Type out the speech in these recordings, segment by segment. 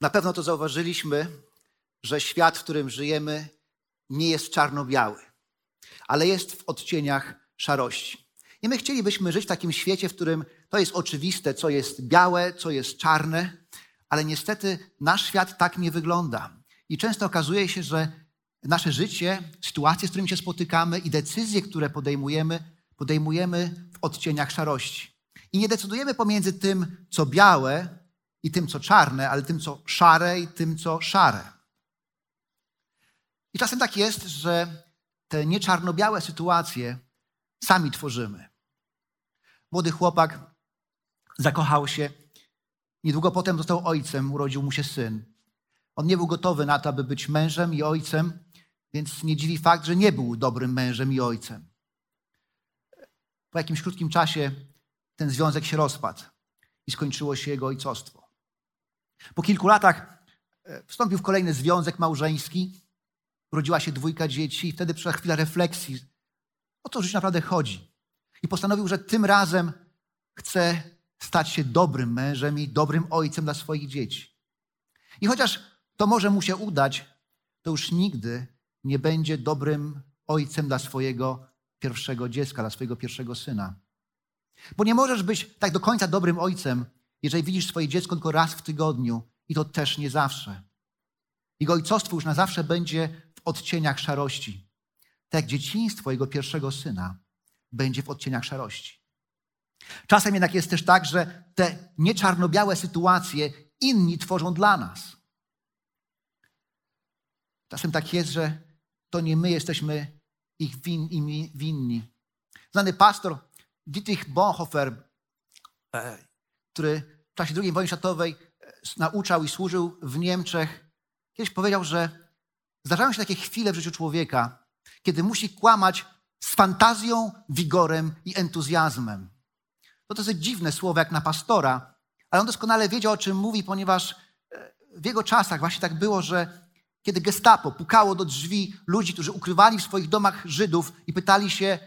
Na pewno to zauważyliśmy, że świat, w którym żyjemy, nie jest czarno-biały, ale jest w odcieniach szarości. I my chcielibyśmy żyć w takim świecie, w którym to jest oczywiste, co jest białe, co jest czarne, ale niestety nasz świat tak nie wygląda. I często okazuje się, że nasze życie, sytuacje, z którymi się spotykamy i decyzje, które podejmujemy, podejmujemy w odcieniach szarości. I nie decydujemy pomiędzy tym, co białe i tym, co czarne, ale tym, co szare i tym, co szare. I czasem tak jest, że te nieczarno-białe sytuacje sami tworzymy. Młody chłopak zakochał się, niedługo potem został ojcem, urodził mu się syn. On nie był gotowy na to, aby być mężem i ojcem, więc nie dziwi fakt, że nie był dobrym mężem i ojcem. Po jakimś krótkim czasie ten związek się rozpadł i skończyło się jego ojcostwo. Po kilku latach e, wstąpił w kolejny związek małżeński, urodziła się dwójka dzieci i wtedy przyszła chwila refleksji. O co żyć naprawdę chodzi? I postanowił, że tym razem chce stać się dobrym mężem i dobrym ojcem dla swoich dzieci. I chociaż to może mu się udać, to już nigdy nie będzie dobrym ojcem dla swojego pierwszego dziecka, dla swojego pierwszego syna. Bo nie możesz być tak do końca dobrym ojcem, jeżeli widzisz swoje dziecko tylko raz w tygodniu i to też nie zawsze. Jego ojcostwo już na zawsze będzie w odcieniach szarości. Tak jak dzieciństwo jego pierwszego syna będzie w odcieniach szarości. Czasem jednak jest też tak, że te nieczarno-białe sytuacje inni tworzą dla nas. Czasem tak jest, że to nie my jesteśmy ich win, im winni. Znany pastor Dietrich Bonhoeffer, e, który w czasie II wojny światowej e, nauczał i służył w Niemczech, kiedyś powiedział, że zdarzają się takie chwile w życiu człowieka, kiedy musi kłamać z fantazją, wigorem i entuzjazmem. To dosyć dziwne słowo jak na pastora, ale on doskonale wiedział, o czym mówi, ponieważ e, w jego czasach właśnie tak było, że kiedy gestapo pukało do drzwi ludzi, którzy ukrywali w swoich domach Żydów i pytali się,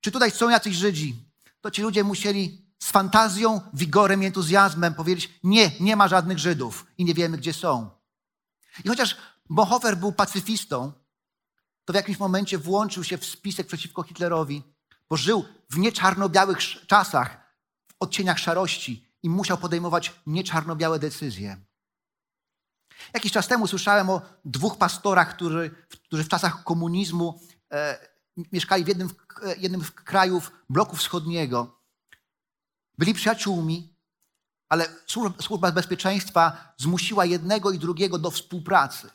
czy tutaj są jacyś Żydzi, to ci ludzie musieli z fantazją, wigorem i entuzjazmem powiedzieć, nie, nie ma żadnych Żydów i nie wiemy, gdzie są. I chociaż Bonhoeffer był pacyfistą, to w jakimś momencie włączył się w spisek przeciwko Hitlerowi, bo żył w nieczarno-białych czasach, w odcieniach szarości i musiał podejmować nieczarno-białe decyzje. Jakiś czas temu słyszałem o dwóch pastorach, którzy, którzy w czasach komunizmu e, mieszkali w jednym, e, jednym z krajów bloku wschodniego. Byli przyjaciółmi, ale służba bezpieczeństwa zmusiła jednego i drugiego do współpracy.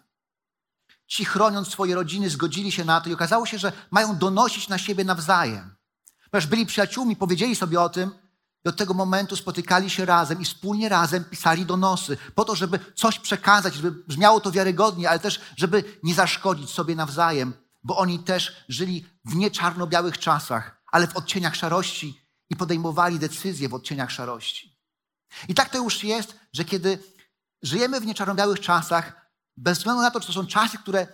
Ci, chroniąc swoje rodziny, zgodzili się na to i okazało się, że mają donosić na siebie nawzajem. Ponieważ byli przyjaciółmi, powiedzieli sobie o tym, i od tego momentu spotykali się razem i wspólnie razem pisali donosy, po to, żeby coś przekazać, żeby brzmiało to wiarygodnie, ale też, żeby nie zaszkodzić sobie nawzajem, bo oni też żyli w nie czarno-białych czasach, ale w odcieniach szarości i podejmowali decyzje w odcieniach szarości. I tak to już jest, że kiedy żyjemy w nieczarno-białych czasach, bez względu na to, czy to są czasy, które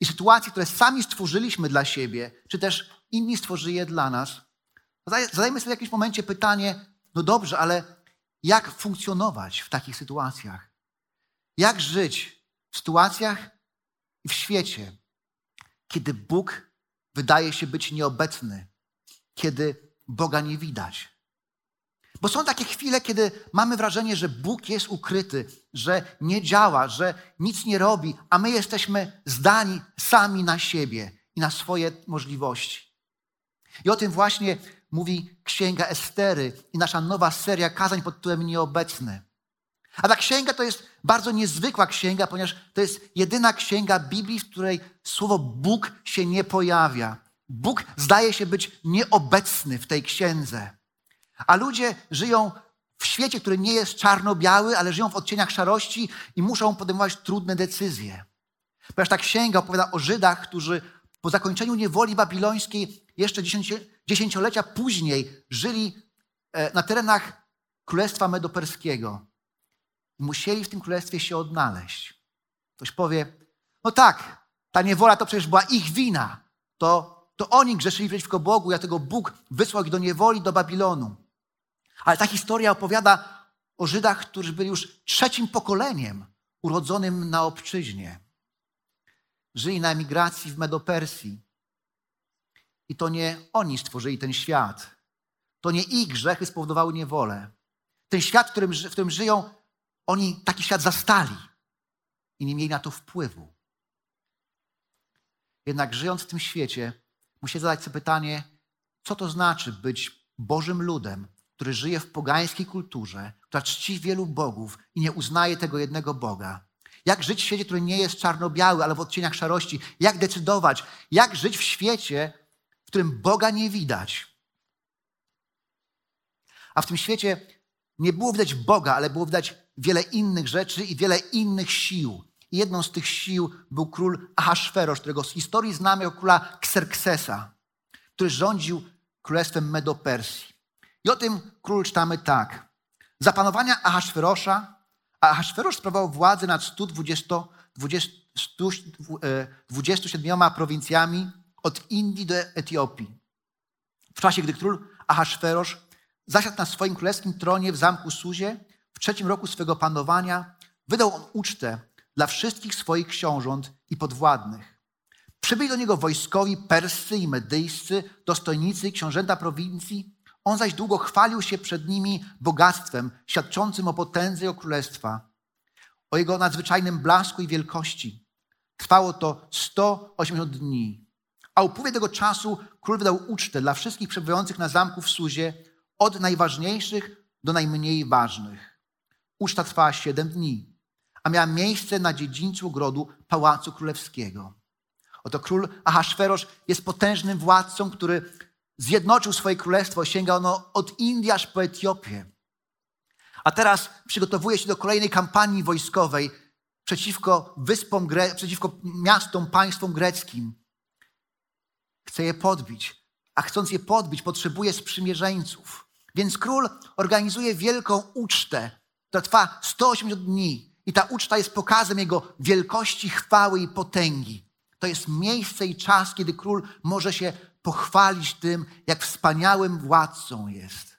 i sytuacje, które sami stworzyliśmy dla siebie, czy też inni stworzyli je dla nas, zadajmy sobie w jakimś momencie pytanie, no dobrze, ale jak funkcjonować w takich sytuacjach? Jak żyć w sytuacjach i w świecie, kiedy Bóg wydaje się być nieobecny, kiedy Boga nie widać? Bo są takie chwile, kiedy mamy wrażenie, że Bóg jest ukryty, że nie działa, że nic nie robi, a my jesteśmy zdani sami na siebie i na swoje możliwości. I o tym właśnie mówi Księga Estery i nasza nowa seria kazań pod tytułem Nieobecny. A ta księga to jest bardzo niezwykła księga, ponieważ to jest jedyna księga Biblii, w której słowo Bóg się nie pojawia. Bóg zdaje się być nieobecny w tej księdze. A ludzie żyją w świecie, który nie jest czarno-biały, ale żyją w odcieniach szarości i muszą podejmować trudne decyzje. Ponieważ ta księga opowiada o Żydach, którzy po zakończeniu niewoli babilońskiej jeszcze dziesięciolecia później żyli e, na terenach Królestwa Medoperskiego. Musieli w tym królestwie się odnaleźć. Ktoś powie, no tak, ta niewola to przecież była ich wina. To, to oni grzeszyli przeciwko Bogu, dlatego Bóg wysłał ich do niewoli, do Babilonu. Ale ta historia opowiada o Żydach, którzy byli już trzecim pokoleniem urodzonym na obczyźnie. Żyli na emigracji w Medopersji. I to nie oni stworzyli ten świat. To nie ich grzechy spowodowały niewolę. Ten świat, w którym, w którym żyją, oni taki świat zastali i nie mieli na to wpływu. Jednak żyjąc w tym świecie, musieli zadać sobie pytanie, co to znaczy być Bożym ludem, który żyje w pogańskiej kulturze, która czci wielu bogów i nie uznaje tego jednego Boga. Jak żyć w świecie, który nie jest czarno-biały, ale w odcieniach szarości? Jak decydować? Jak żyć w świecie, w którym Boga nie widać? A w tym świecie nie było widać Boga, ale było widać wiele innych rzeczy i wiele innych sił. I jedną z tych sił był król Ahasferosz, którego z historii znamy jako króla Xerxesa, który rządził królestwem Medopersji. I o tym król czytamy tak. Za panowania Ahasferosza, Ahasferosz sprawował władzę nad 120, 20, 127 prowincjami od Indii do Etiopii. W czasie, gdy król Ahasferosz zasiadł na swoim królewskim tronie w zamku Suzie, w trzecim roku swego panowania, wydał on ucztę dla wszystkich swoich książąt i podwładnych. Przybyli do niego wojskowi perscy i medyjscy, dostojnicy i książęta prowincji. On zaś długo chwalił się przed nimi bogactwem, świadczącym o potędze jego królestwa, o jego nadzwyczajnym blasku i wielkości. Trwało to 180 dni. A upływie tego czasu król wydał ucztę dla wszystkich przebywających na zamku w Suzie, od najważniejszych do najmniej ważnych. Uczta trwała 7 dni a miała miejsce na dziedzińcu ogrodu Pałacu Królewskiego. Oto król Ahasferosz jest potężnym władcą, który zjednoczył swoje królestwo, sięga ono od Indii aż po Etiopię. A teraz przygotowuje się do kolejnej kampanii wojskowej przeciwko wyspom, przeciwko miastom, państwom greckim. Chce je podbić, a chcąc je podbić, potrzebuje sprzymierzeńców. Więc król organizuje wielką ucztę, która trwa 180 dni. I ta uczta jest pokazem Jego wielkości, chwały i potęgi. To jest miejsce i czas, kiedy król może się pochwalić tym, jak wspaniałym władcą jest.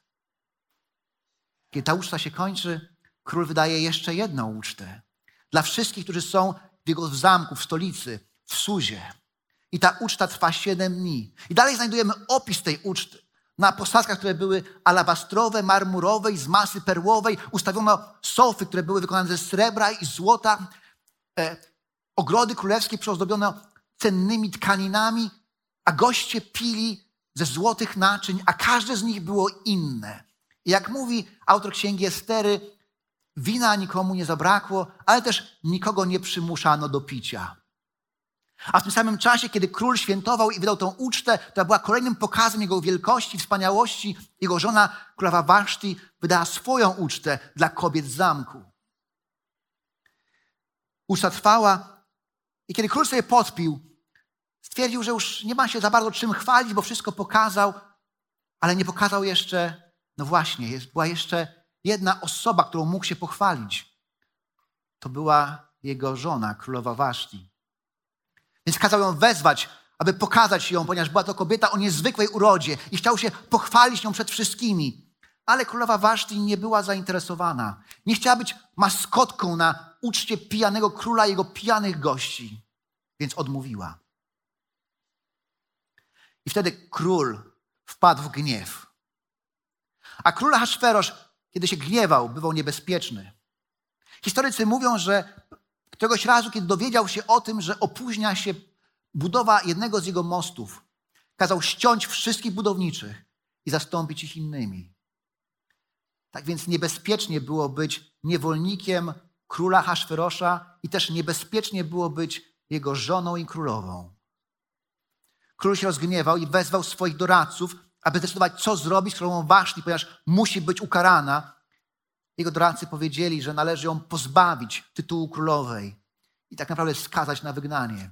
Kiedy ta uczta się kończy, król wydaje jeszcze jedną ucztę. Dla wszystkich, którzy są w jego zamku, w stolicy, w Suzie. I ta uczta trwa siedem dni. I dalej znajdujemy opis tej uczty na posadzkach, które były alabastrowe, marmurowe i z masy perłowej. Ustawiono sofy, które były wykonane ze srebra i złota. E, ogrody królewskie przyozdobiono cennymi tkaninami, a goście pili ze złotych naczyń, a każde z nich było inne. I jak mówi autor księgi Estery, wina nikomu nie zabrakło, ale też nikogo nie przymuszano do picia. A w tym samym czasie, kiedy król świętował i wydał tą ucztę, która była kolejnym pokazem jego wielkości, wspaniałości, jego żona, królowa Waszti, wydała swoją ucztę dla kobiet z zamku. Uczta trwała i kiedy król sobie podpił, stwierdził, że już nie ma się za bardzo czym chwalić, bo wszystko pokazał, ale nie pokazał jeszcze, no właśnie, jest, była jeszcze jedna osoba, którą mógł się pochwalić. To była jego żona, królowa Waszti. Więc kazał ją wezwać, aby pokazać ją, ponieważ była to kobieta o niezwykłej urodzie i chciał się pochwalić nią przed wszystkimi. Ale królowa Waszti nie była zainteresowana. Nie chciała być maskotką na uczcie pijanego króla i jego pijanych gości, więc odmówiła. I wtedy król wpadł w gniew. A król Haszferosz, kiedy się gniewał, bywał niebezpieczny. Historycy mówią, że Któregoś razu, kiedy dowiedział się o tym, że opóźnia się budowa jednego z jego mostów, kazał ściąć wszystkich budowniczych i zastąpić ich innymi. Tak więc niebezpiecznie było być niewolnikiem króla Haszferosza i też niebezpiecznie było być jego żoną i królową. Król się rozgniewał i wezwał swoich doradców, aby zdecydować, co zrobić z królową Waszti, ponieważ musi być ukarana, jego doradcy powiedzieli, że należy ją pozbawić tytułu królowej i tak naprawdę skazać na wygnanie.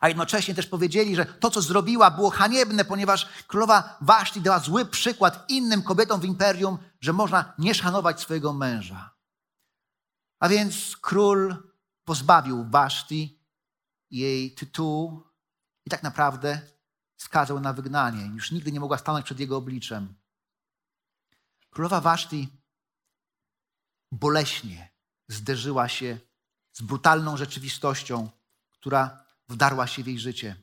A jednocześnie też powiedzieli, że to, co zrobiła, było haniebne, ponieważ królowa Waszti dała zły przykład innym kobietom w imperium, że można nie szanować swojego męża. A więc król pozbawił Waszti jej tytułu i tak naprawdę skazał na wygnanie. Już nigdy nie mogła stanąć przed jego obliczem. Królowa Waszti boleśnie zderzyła się z brutalną rzeczywistością, która wdarła się w jej życie.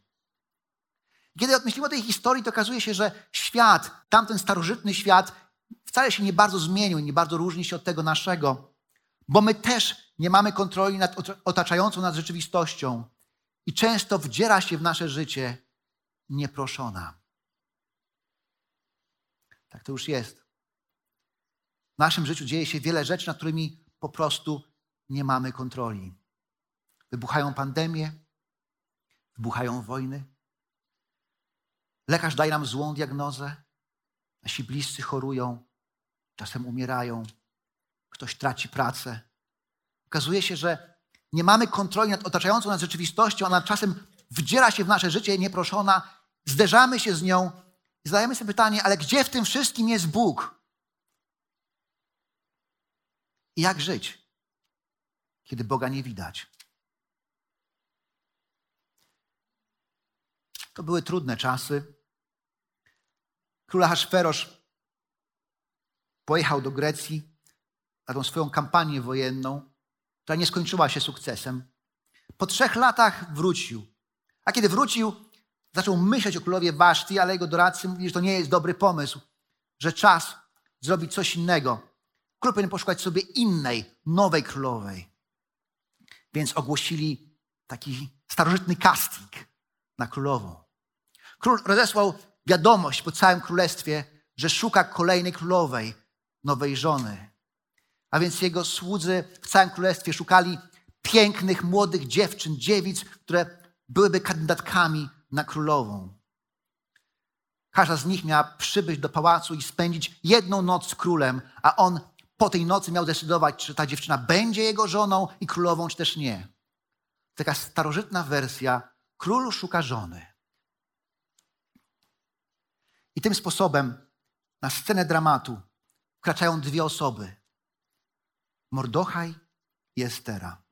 Kiedy odmyślimy o tej historii, to okazuje się, że świat, tamten starożytny świat, wcale się nie bardzo zmienił, nie bardzo różni się od tego naszego, bo my też nie mamy kontroli nad otaczającą nas rzeczywistością i często wdziera się w nasze życie nieproszona. Tak to już jest. Naszym życiu dzieje się wiele rzeczy, nad którymi po prostu nie mamy kontroli. Wybuchają pandemie, wybuchają wojny. Lekarz daje nam złą diagnozę. Nasi bliscy chorują, czasem umierają, ktoś traci pracę. Okazuje się, że nie mamy kontroli nad otaczającą nas rzeczywistością, ona czasem wdziera się w nasze życie nieproszona, zderzamy się z nią i zadajemy sobie pytanie, ale gdzie w tym wszystkim jest Bóg? I jak żyć, kiedy Boga nie widać? To były trudne czasy. Król Ahasferosz pojechał do Grecji na tą swoją kampanię wojenną, która nie skończyła się sukcesem. Po trzech latach wrócił. A kiedy wrócił, zaczął myśleć o królowie Waszti, ale jego doradcy mówili, że to nie jest dobry pomysł, że czas zrobić coś innego. Król powinien poszukać sobie innej, nowej królowej. Więc ogłosili taki starożytny casting na królową. Król rozesłał wiadomość po całym królestwie, że szuka kolejnej królowej, nowej żony. A więc jego słudzy w całym królestwie szukali pięknych, młodych dziewczyn, dziewic, które byłyby kandydatkami na królową. Każda z nich miała przybyć do pałacu i spędzić jedną noc z królem, a on po tej nocy miał decydować, czy ta dziewczyna będzie jego żoną i królową, czy też nie. Taka starożytna wersja: król szuka żony. I tym sposobem na scenę dramatu wkraczają dwie osoby: Mordochaj i Estera.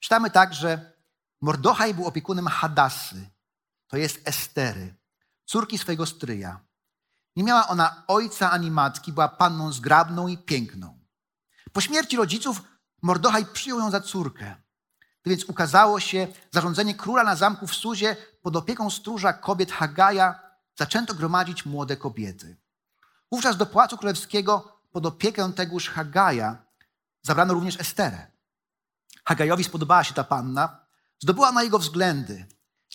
Czytamy tak, że Mordochaj był opiekunem Hadassy, to jest Estery, córki swojego stryja. Nie miała ona ojca ani matki, była panną zgrabną i piękną. Po śmierci rodziców Mordochaj przyjął ją za córkę. Gdy więc ukazało się zarządzenie króla na zamku w Suzie pod opieką stróża kobiet Hagaja, zaczęto gromadzić młode kobiety. Wówczas do Pałacu Królewskiego pod opiekę tegoż Hagaja zabrano również Esterę. Hagajowi spodobała się ta panna, zdobyła na jego względy.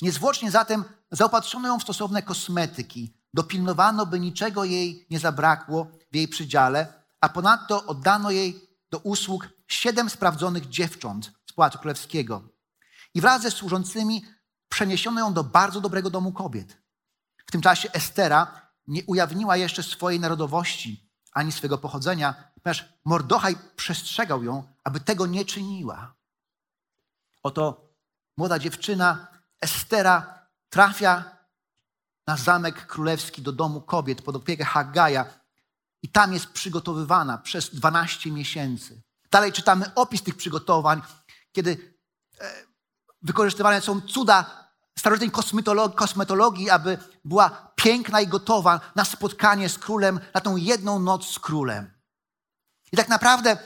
Niezwłocznie zatem zaopatrzono ją w stosowne kosmetyki, dopilnowano, by niczego jej nie zabrakło w jej przydziale, a ponadto oddano jej do usług siedem sprawdzonych dziewcząt z Pałacu Królewskiego. I wraz ze służącymi przeniesiono ją do bardzo dobrego domu kobiet. W tym czasie Estera nie ujawniła jeszcze swojej narodowości ani swego pochodzenia, ponieważ Mordochaj przestrzegał ją, aby tego nie czyniła. Oto młoda dziewczyna Estera trafia na zamek królewski do domu kobiet pod opiekę Hagaja i tam jest przygotowywana przez 12 miesięcy. Dalej czytamy opis tych przygotowań, kiedy e, wykorzystywane są cuda starożytnej kosmetologii, aby była piękna i gotowa na spotkanie z królem, na tą jedną noc z królem. I tak naprawdę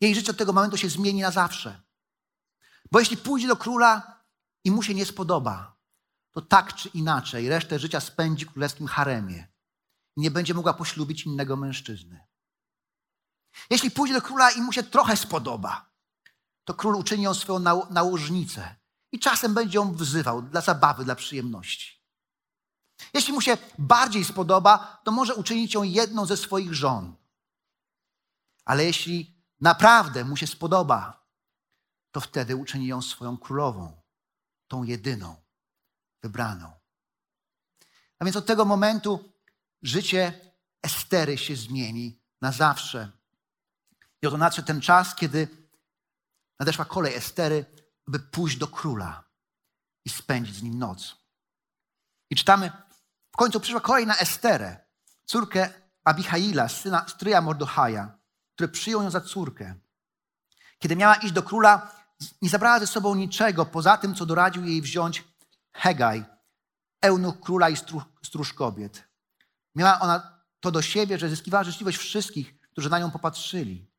jej życie od tego momentu się zmieni na zawsze. Bo jeśli pójdzie do króla i mu się nie spodoba, to tak czy inaczej resztę życia spędzi w królewskim haremie. Nie będzie mogła poślubić innego mężczyzny. Jeśli pójdzie do króla i mu się trochę spodoba, to król uczyni ją swoją nałożnicę i czasem będzie ją wzywał dla zabawy, dla przyjemności. Jeśli mu się bardziej spodoba, to może uczynić ją jedną ze swoich żon. Ale jeśli naprawdę mu się spodoba, to wtedy uczyni ją swoją królową, tą jedyną, wybraną. A więc od tego momentu życie Estery się zmieni na zawsze. I oto nadszedł ten czas, kiedy nadeszła kolej Estery, by pójść do króla i spędzić z nim noc. I czytamy, w końcu przyszła kolej na Esterę, córkę Abihaila, syna stryja Mordochaja, który przyjął ją za córkę. Kiedy miała iść do króla, nie zabrała ze sobą niczego poza tym, co doradził jej wziąć Hegaj, eunuch króla i stróż kobiet. Miała ona to do siebie, że zyskiwała życzliwość wszystkich, którzy na nią popatrzyli.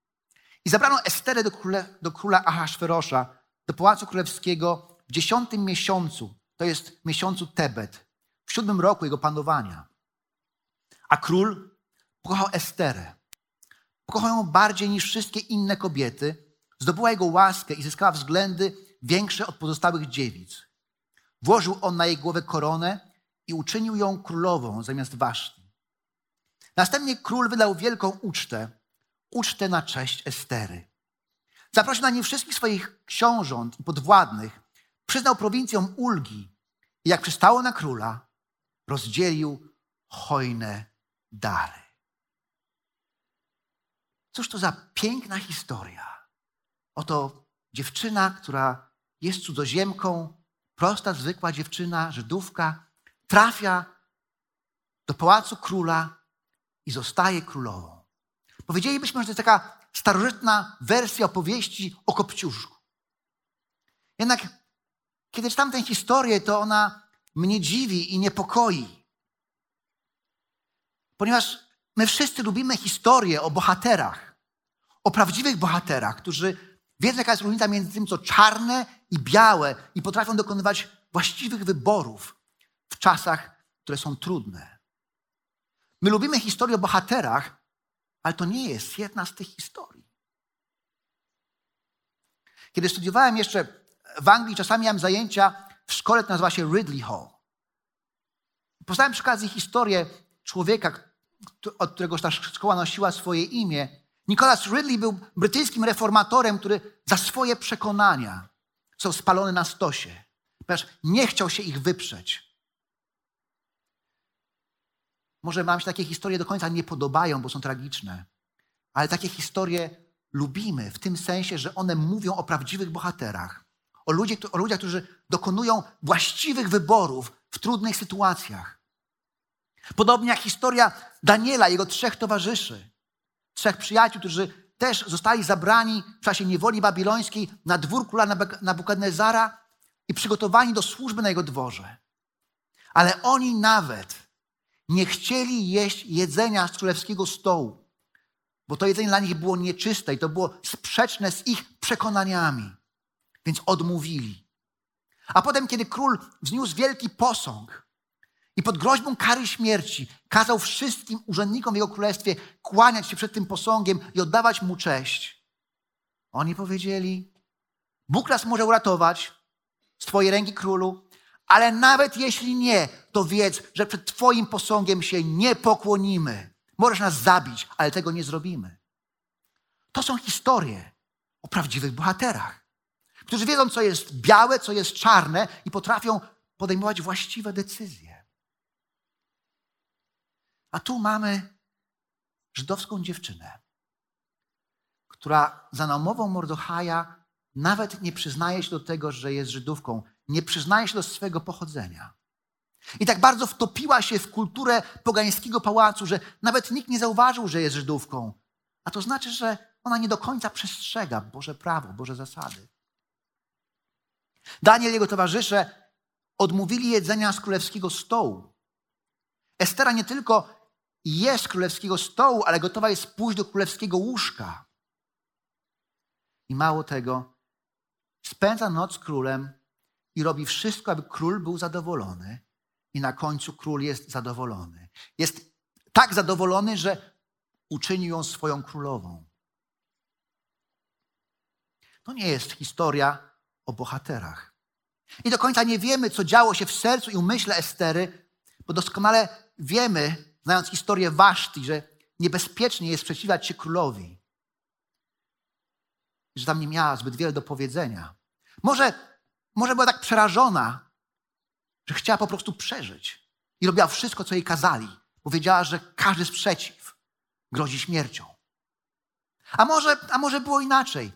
I zabrano Esterę do króla, do króla Ahasferosza, do pałacu królewskiego w dziesiątym miesiącu, to jest miesiącu Tebet, w siódmym roku jego panowania. A król pokochał Esterę. Pokochał ją bardziej niż wszystkie inne kobiety, zdobyła jego łaskę i zyskała względy większe od pozostałych dziewic. Włożył on na jej głowę koronę i uczynił ją królową zamiast Waszty. Następnie król wydał wielką ucztę, ucztę na cześć Estery. Zaprosił na nie wszystkich swoich książąt i podwładnych, przyznał prowincjom ulgi i jak przystało na króla, rozdzielił hojne dary. Cóż to za piękna historia. Oto dziewczyna, która jest cudzoziemką, prosta, zwykła dziewczyna, Żydówka, trafia do pałacu króla i zostaje królową. Powiedzielibyśmy, że to jest taka starożytna wersja opowieści o Kopciuszku. Jednak kiedy czytam tę historię, to ona mnie dziwi i niepokoi. Ponieważ my wszyscy lubimy historie o bohaterach, o prawdziwych bohaterach, którzy wiedzą, jaka jest różnica między tym, co czarne i białe, i potrafią dokonywać właściwych wyborów w czasach, które są trudne. My lubimy historię o bohaterach, ale to nie jest jedna z tych historii. Kiedy studiowałem jeszcze w Anglii, czasami miałem zajęcia w szkole, która nazywa się Ridley Hall. Poznałem przy okazji historię człowieka, od którego ta szkoła nosiła swoje imię. Nicholas Ridley był brytyjskim reformatorem, który za swoje przekonania są spalone na stosie, ponieważ nie chciał się ich wyprzeć. Może nam się takie historie do końca nie podobają, bo są tragiczne, ale takie historie lubimy w tym sensie, że one mówią o prawdziwych bohaterach, o, ludzie, o ludziach, którzy dokonują właściwych wyborów w trudnych sytuacjach. Podobnie jak historia Daniela jego trzech towarzyszy, trzech przyjaciół, którzy też zostali zabrani w czasie niewoli babilońskiej na dwór króla Nabukadnezara i przygotowani do służby na jego dworze. Ale oni nawet nie chcieli jeść jedzenia z królewskiego stołu, bo to jedzenie dla nich było nieczyste i to było sprzeczne z ich przekonaniami, więc odmówili. A potem, kiedy król wzniósł wielki posąg i pod groźbą kary śmierci kazał wszystkim urzędnikom w jego królestwie kłaniać się przed tym posągiem i oddawać mu cześć, oni powiedzieli: Bóg nas może uratować z Twojej ręki, królu, ale nawet jeśli nie, to wiedz, że przed Twoim posągiem się nie pokłonimy. Możesz nas zabić, ale tego nie zrobimy. To są historie o prawdziwych bohaterach, którzy wiedzą, co jest białe, co jest czarne i potrafią podejmować właściwe decyzje. A tu mamy żydowską dziewczynę, która za namową Mordochaja nawet nie przyznaje się do tego, że jest Żydówką, nie przyznaje się do swojego pochodzenia. I tak bardzo wtopiła się w kulturę pogańskiego pałacu, że nawet nikt nie zauważył, że jest Żydówką. A to znaczy, że ona nie do końca przestrzega Boże prawo, Boże zasady. Daniel i jego towarzysze odmówili jedzenia z królewskiego stołu. Estera nie tylko jest królewskiego stołu, ale gotowa jest pójść do królewskiego łóżka. I mało tego, spędza noc królem i robi wszystko, aby król był zadowolony. I na końcu król jest zadowolony. Jest tak zadowolony, że uczynił ją swoją królową. To nie jest historia o bohaterach. I do końca nie wiemy, co działo się w sercu i umyśle Estery, bo doskonale wiemy, znając historię Waszti, że niebezpiecznie jest sprzeciwiać się królowi. Że tam nie miała zbyt wiele do powiedzenia. Może, może była tak przerażona, że chciała po prostu przeżyć i robiła wszystko, co jej kazali, bo wiedziała, że każdy sprzeciw grozi śmiercią. A może, a może było inaczej?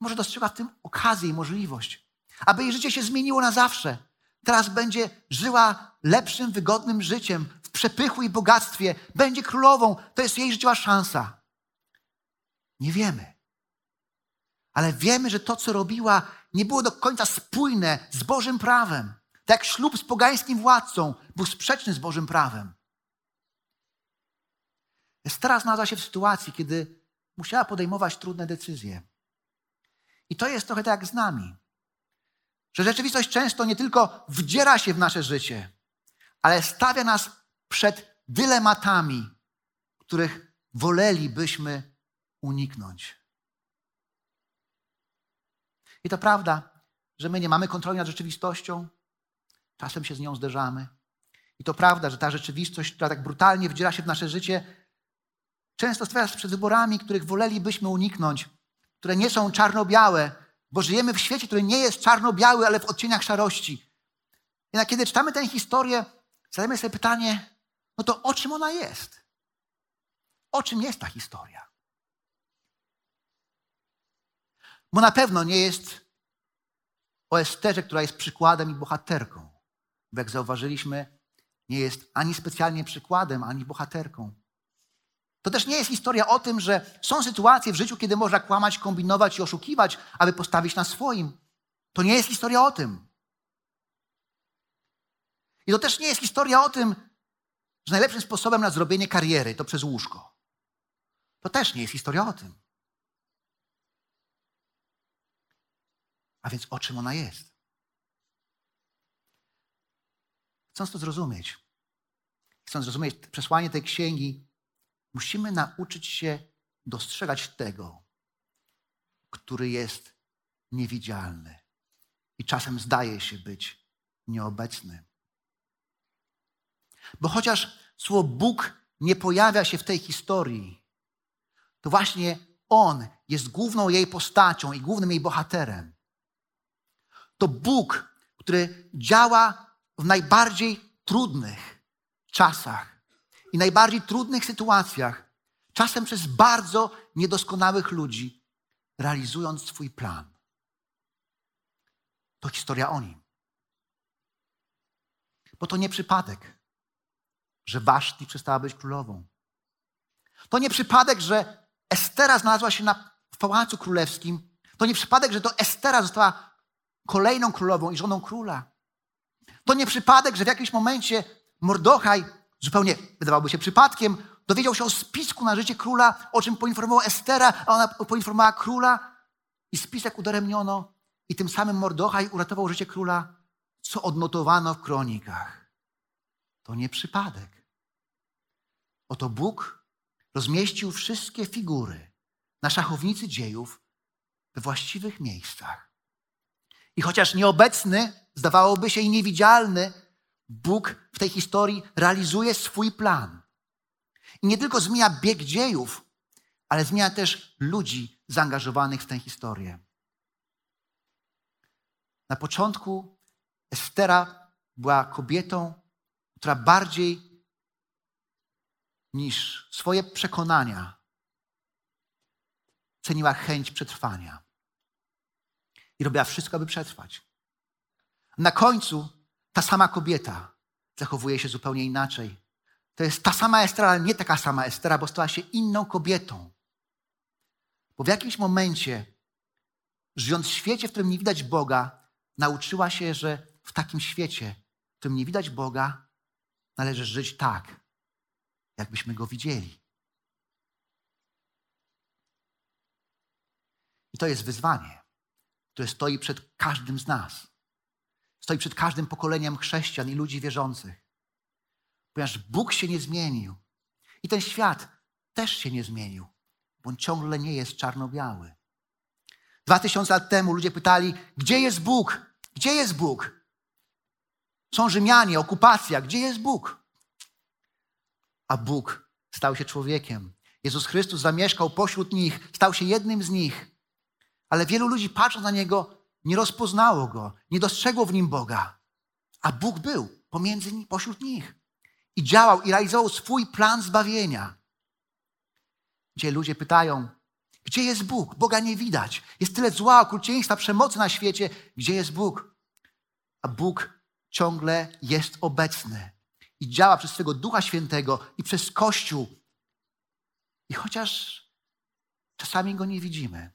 Może dostrzegła w tym okazję i możliwość, aby jej życie się zmieniło na zawsze. Teraz będzie żyła lepszym, wygodnym życiem, przepychu i bogactwie, będzie królową. To jest jej życiowa szansa. Nie wiemy. Ale wiemy, że to, co robiła, nie było do końca spójne z Bożym prawem. Tak jak ślub z pogańskim władcą był sprzeczny z Bożym prawem. Estera znalazła się w sytuacji, kiedy musiała podejmować trudne decyzje. I to jest trochę tak jak z nami. Że rzeczywistość często nie tylko wdziera się w nasze życie, ale stawia nas przed dylematami, których wolelibyśmy uniknąć. I to prawda, że my nie mamy kontroli nad rzeczywistością, czasem się z nią zderzamy. I to prawda, że ta rzeczywistość, która tak brutalnie wdziera się w nasze życie, często stawia nas przed wyborami, których wolelibyśmy uniknąć, które nie są czarno-białe, bo żyjemy w świecie, który nie jest czarno-biały, ale w odcieniach szarości. Jednak kiedy czytamy tę historię, zadajemy sobie pytanie, no to o czym ona jest? O czym jest ta historia? Bo na pewno nie jest o Esterze, która jest przykładem i bohaterką. Bo jak zauważyliśmy, nie jest ani specjalnie przykładem, ani bohaterką. To też nie jest historia o tym, że są sytuacje w życiu, kiedy można kłamać, kombinować i oszukiwać, aby postawić na swoim. To nie jest historia o tym. I to też nie jest historia o tym, że najlepszym sposobem na zrobienie kariery to przez łóżko. To też nie jest historia o tym. A więc o czym ona jest? Chcąc to zrozumieć, chcąc zrozumieć przesłanie tej księgi, musimy nauczyć się dostrzegać tego, który jest niewidzialny i czasem zdaje się być nieobecny. Bo chociaż słowo Bóg nie pojawia się w tej historii, to właśnie On jest główną jej postacią i głównym jej bohaterem. To Bóg, który działa w najbardziej trudnych czasach i najbardziej trudnych sytuacjach, czasem przez bardzo niedoskonałych ludzi, realizując swój plan. To historia o nim. Bo to nie przypadek, że Waszti przestała być królową. To nie przypadek, że Estera znalazła się na, w pałacu królewskim. To nie przypadek, że to Estera została kolejną królową i żoną króla. To nie przypadek, że w jakimś momencie Mordochaj, zupełnie wydawałoby się przypadkiem, dowiedział się o spisku na życie króla, o czym poinformował Estera, a ona poinformowała króla i spisek udaremniono i tym samym Mordochaj uratował życie króla, co odnotowano w kronikach. To nie przypadek. Oto Bóg rozmieścił wszystkie figury na szachownicy dziejów we właściwych miejscach. I chociaż nieobecny, zdawałoby się i niewidzialny, Bóg w tej historii realizuje swój plan. I nie tylko zmienia bieg dziejów, ale zmienia też ludzi zaangażowanych w tę historię. Na początku Estera była kobietą, która bardziej niż swoje przekonania ceniła chęć przetrwania i robiła wszystko, aby przetrwać. Na końcu ta sama kobieta zachowuje się zupełnie inaczej. To jest ta sama Estera, ale nie taka sama Estera, bo stała się inną kobietą. Bo w jakimś momencie, żyjąc w świecie, w którym nie widać Boga, nauczyła się, że w takim świecie, w którym nie widać Boga, należy żyć tak, jakbyśmy Go widzieli. I to jest wyzwanie które stoi przed każdym z nas. Stoi przed każdym pokoleniem chrześcijan i ludzi wierzących. Ponieważ Bóg się nie zmienił i ten świat też się nie zmienił, bo on ciągle nie jest czarno-biały. Dwa tysiące lat temu ludzie pytali, gdzie jest Bóg? Gdzie jest Bóg? Są Rzymianie, okupacja, gdzie jest Bóg? A Bóg stał się człowiekiem. Jezus Chrystus zamieszkał pośród nich, stał się jednym z nich. Ale wielu ludzi patrząc na niego, nie rozpoznało go, nie dostrzegło w nim Boga. A Bóg był pomiędzy, pośród nich. I działał i realizował swój plan zbawienia. Gdzie ludzie pytają, gdzie jest Bóg? Boga nie widać. Jest tyle zła, okrucieństwa, przemocy na świecie. Gdzie jest Bóg? A Bóg ciągle jest obecny i działa przez swego Ducha Świętego i przez Kościół. I chociaż czasami Go nie widzimy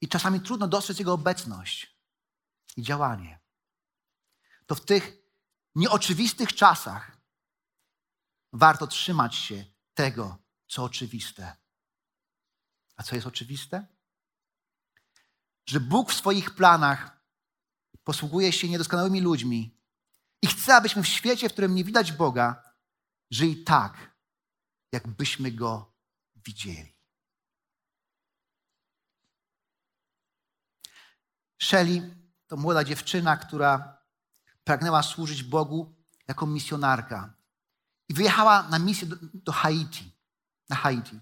i czasami trudno dostrzec Jego obecność i działanie, to w tych nieoczywistych czasach warto trzymać się tego, co oczywiste. A co jest oczywiste? Że Bóg w swoich planach posługuje się niedoskonałymi ludźmi i chce, abyśmy w świecie, w którym nie widać Boga, żyli tak, jakbyśmy Go widzieli. Shelley to młoda dziewczyna, która pragnęła służyć Bogu jako misjonarka. I wyjechała na misję do, do Haiti. Na Haiti.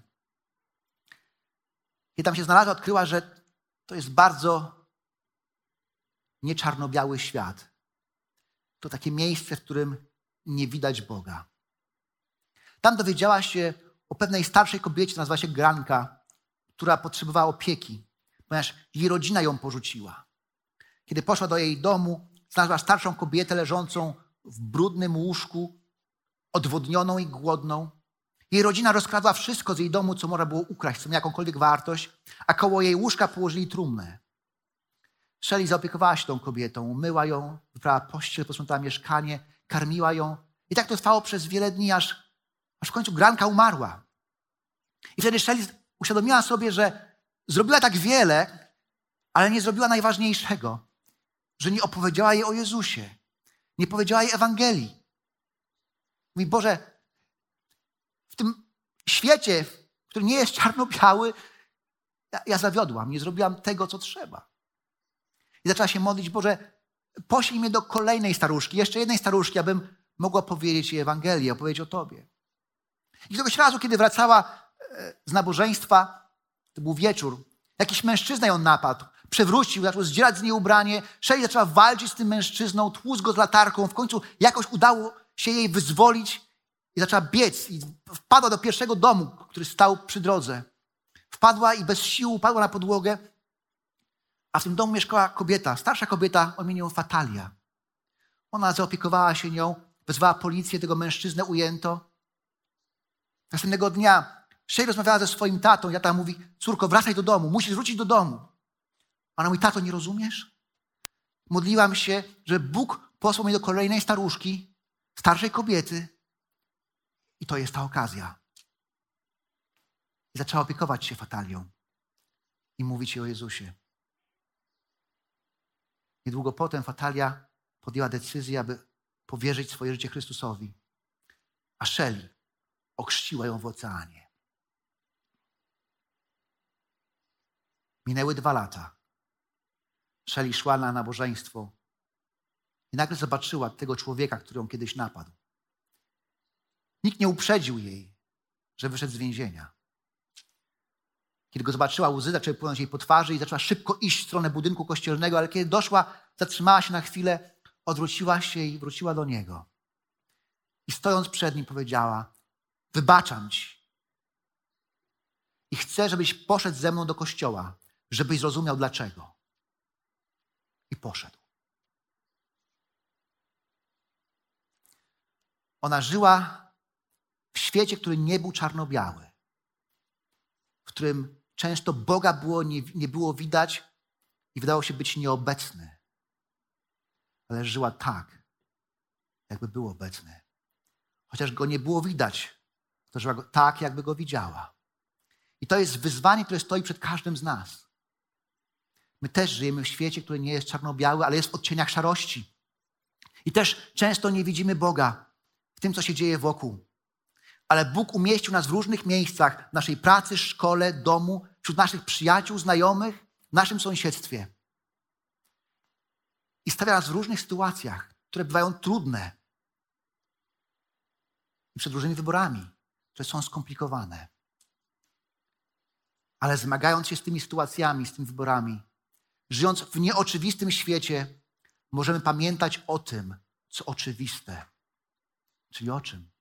Kiedy tam się znalazła, odkryła, że to jest bardzo nieczarno-biały świat. To takie miejsce, w którym nie widać Boga. Tam dowiedziała się o pewnej starszej kobiecie, nazywa się Granka, która potrzebowała opieki, ponieważ jej rodzina ją porzuciła. Kiedy poszła do jej domu, znalazła starszą kobietę leżącą w brudnym łóżku, odwodnioną i głodną. Jej rodzina rozkradła wszystko z jej domu, co można było ukraść, co miało jakąkolwiek wartość, a koło jej łóżka położyli trumnę. Shelley zaopiekowała się tą kobietą, myła ją, wyprała pościel, posprzątała mieszkanie, karmiła ją. I tak to trwało przez wiele dni, aż, aż w końcu Granka umarła. I wtedy Shelley uświadomiła sobie, że zrobiła tak wiele, ale nie zrobiła najważniejszego, że nie opowiedziała jej o Jezusie, nie powiedziała jej Ewangelii. Mówi, Boże, w tym świecie, który nie jest czarno-biały, ja, ja zawiodłam, nie zrobiłam tego, co trzeba. I zaczęła się modlić, Boże, poślij mnie do kolejnej staruszki, jeszcze jednej staruszki, abym mogła powiedzieć jej Ewangelię, opowiedzieć o Tobie. I któregoś razu, kiedy wracała e, z nabożeństwa, to był wieczór, jakiś mężczyzna ją napadł, przewrócił, zaczął zdzierać z niej ubranie, Shelley zaczęła walczyć z tym mężczyzną, tłuc go z latarką, w końcu jakoś udało się jej wyzwolić i zaczęła biec i wpadła do pierwszego domu, który stał przy drodze. Wpadła i bez sił upadła na podłogę, a w tym domu mieszkała kobieta, starsza kobieta o imieniu Fatalia. Ona zaopiekowała się nią, wezwała policję, tego mężczyznę ujęto. Następnego dnia Shea rozmawiała ze swoim tatą i tata mówi, córko, wracaj do domu, musisz wrócić do domu. Ona mówi, tato, nie rozumiesz? Modliłam się, że Bóg posłał mnie do kolejnej staruszki, starszej kobiety i to jest ta okazja. I zaczęła opiekować się Fatalią i mówić jej o Jezusie. Niedługo potem Fatalia podjęła decyzję, aby powierzyć swoje życie Chrystusowi. A Shelley okrzciła ją w oceanie. Minęły dwa lata. Shelley szła na nabożeństwo i nagle zobaczyła tego człowieka, który ją kiedyś napadł. Nikt nie uprzedził jej, że wyszedł z więzienia. Kiedy go zobaczyła, łzy zaczęły płynąć jej po twarzy i zaczęła szybko iść w stronę budynku kościelnego, ale kiedy doszła, zatrzymała się na chwilę, odwróciła się i wróciła do niego. I stojąc przed nim powiedziała, wybaczam ci. I chcę, żebyś poszedł ze mną do kościoła, żebyś zrozumiał dlaczego. I poszedł. Ona żyła w świecie, który nie był czarno-biały, w którym często Boga było, nie, nie było widać i wydało się być nieobecny. Ale żyła tak, jakby był obecny. Chociaż go nie było widać, to żyła go tak, jakby go widziała. I to jest wyzwanie, które stoi przed każdym z nas. My też żyjemy w świecie, który nie jest czarno-biały, ale jest w odcieniach szarości. I też często nie widzimy Boga w tym, co się dzieje wokół. Ale Bóg umieścił nas w różnych miejscach w naszej pracy, szkole, domu, wśród naszych przyjaciół, znajomych, w naszym sąsiedztwie. I stawia nas w różnych sytuacjach, które bywają trudne. I przed różnymi wyborami, które są skomplikowane. Ale zmagając się z tymi sytuacjami, z tymi wyborami, żyjąc w nieoczywistym świecie, możemy pamiętać o tym, co oczywiste. Czyli o czym?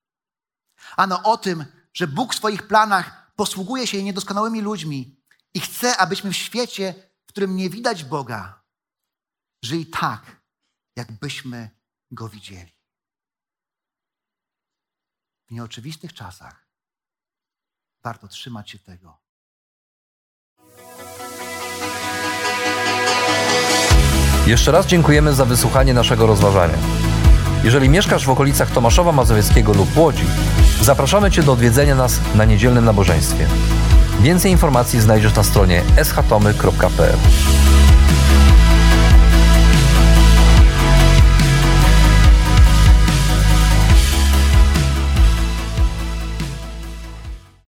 Ano o tym, że Bóg w swoich planach posługuje się niedoskonałymi ludźmi i chce, abyśmy w świecie, w którym nie widać Boga, żyli tak, jakbyśmy Go widzieli. W nieoczywistych czasach warto trzymać się tego. Jeszcze raz dziękujemy za wysłuchanie naszego rozważania. Jeżeli mieszkasz w okolicach Tomaszowa Mazowieckiego lub Łodzi, zapraszamy Cię do odwiedzenia nas na niedzielnym nabożeństwie. Więcej informacji znajdziesz na stronie schatomy.pl.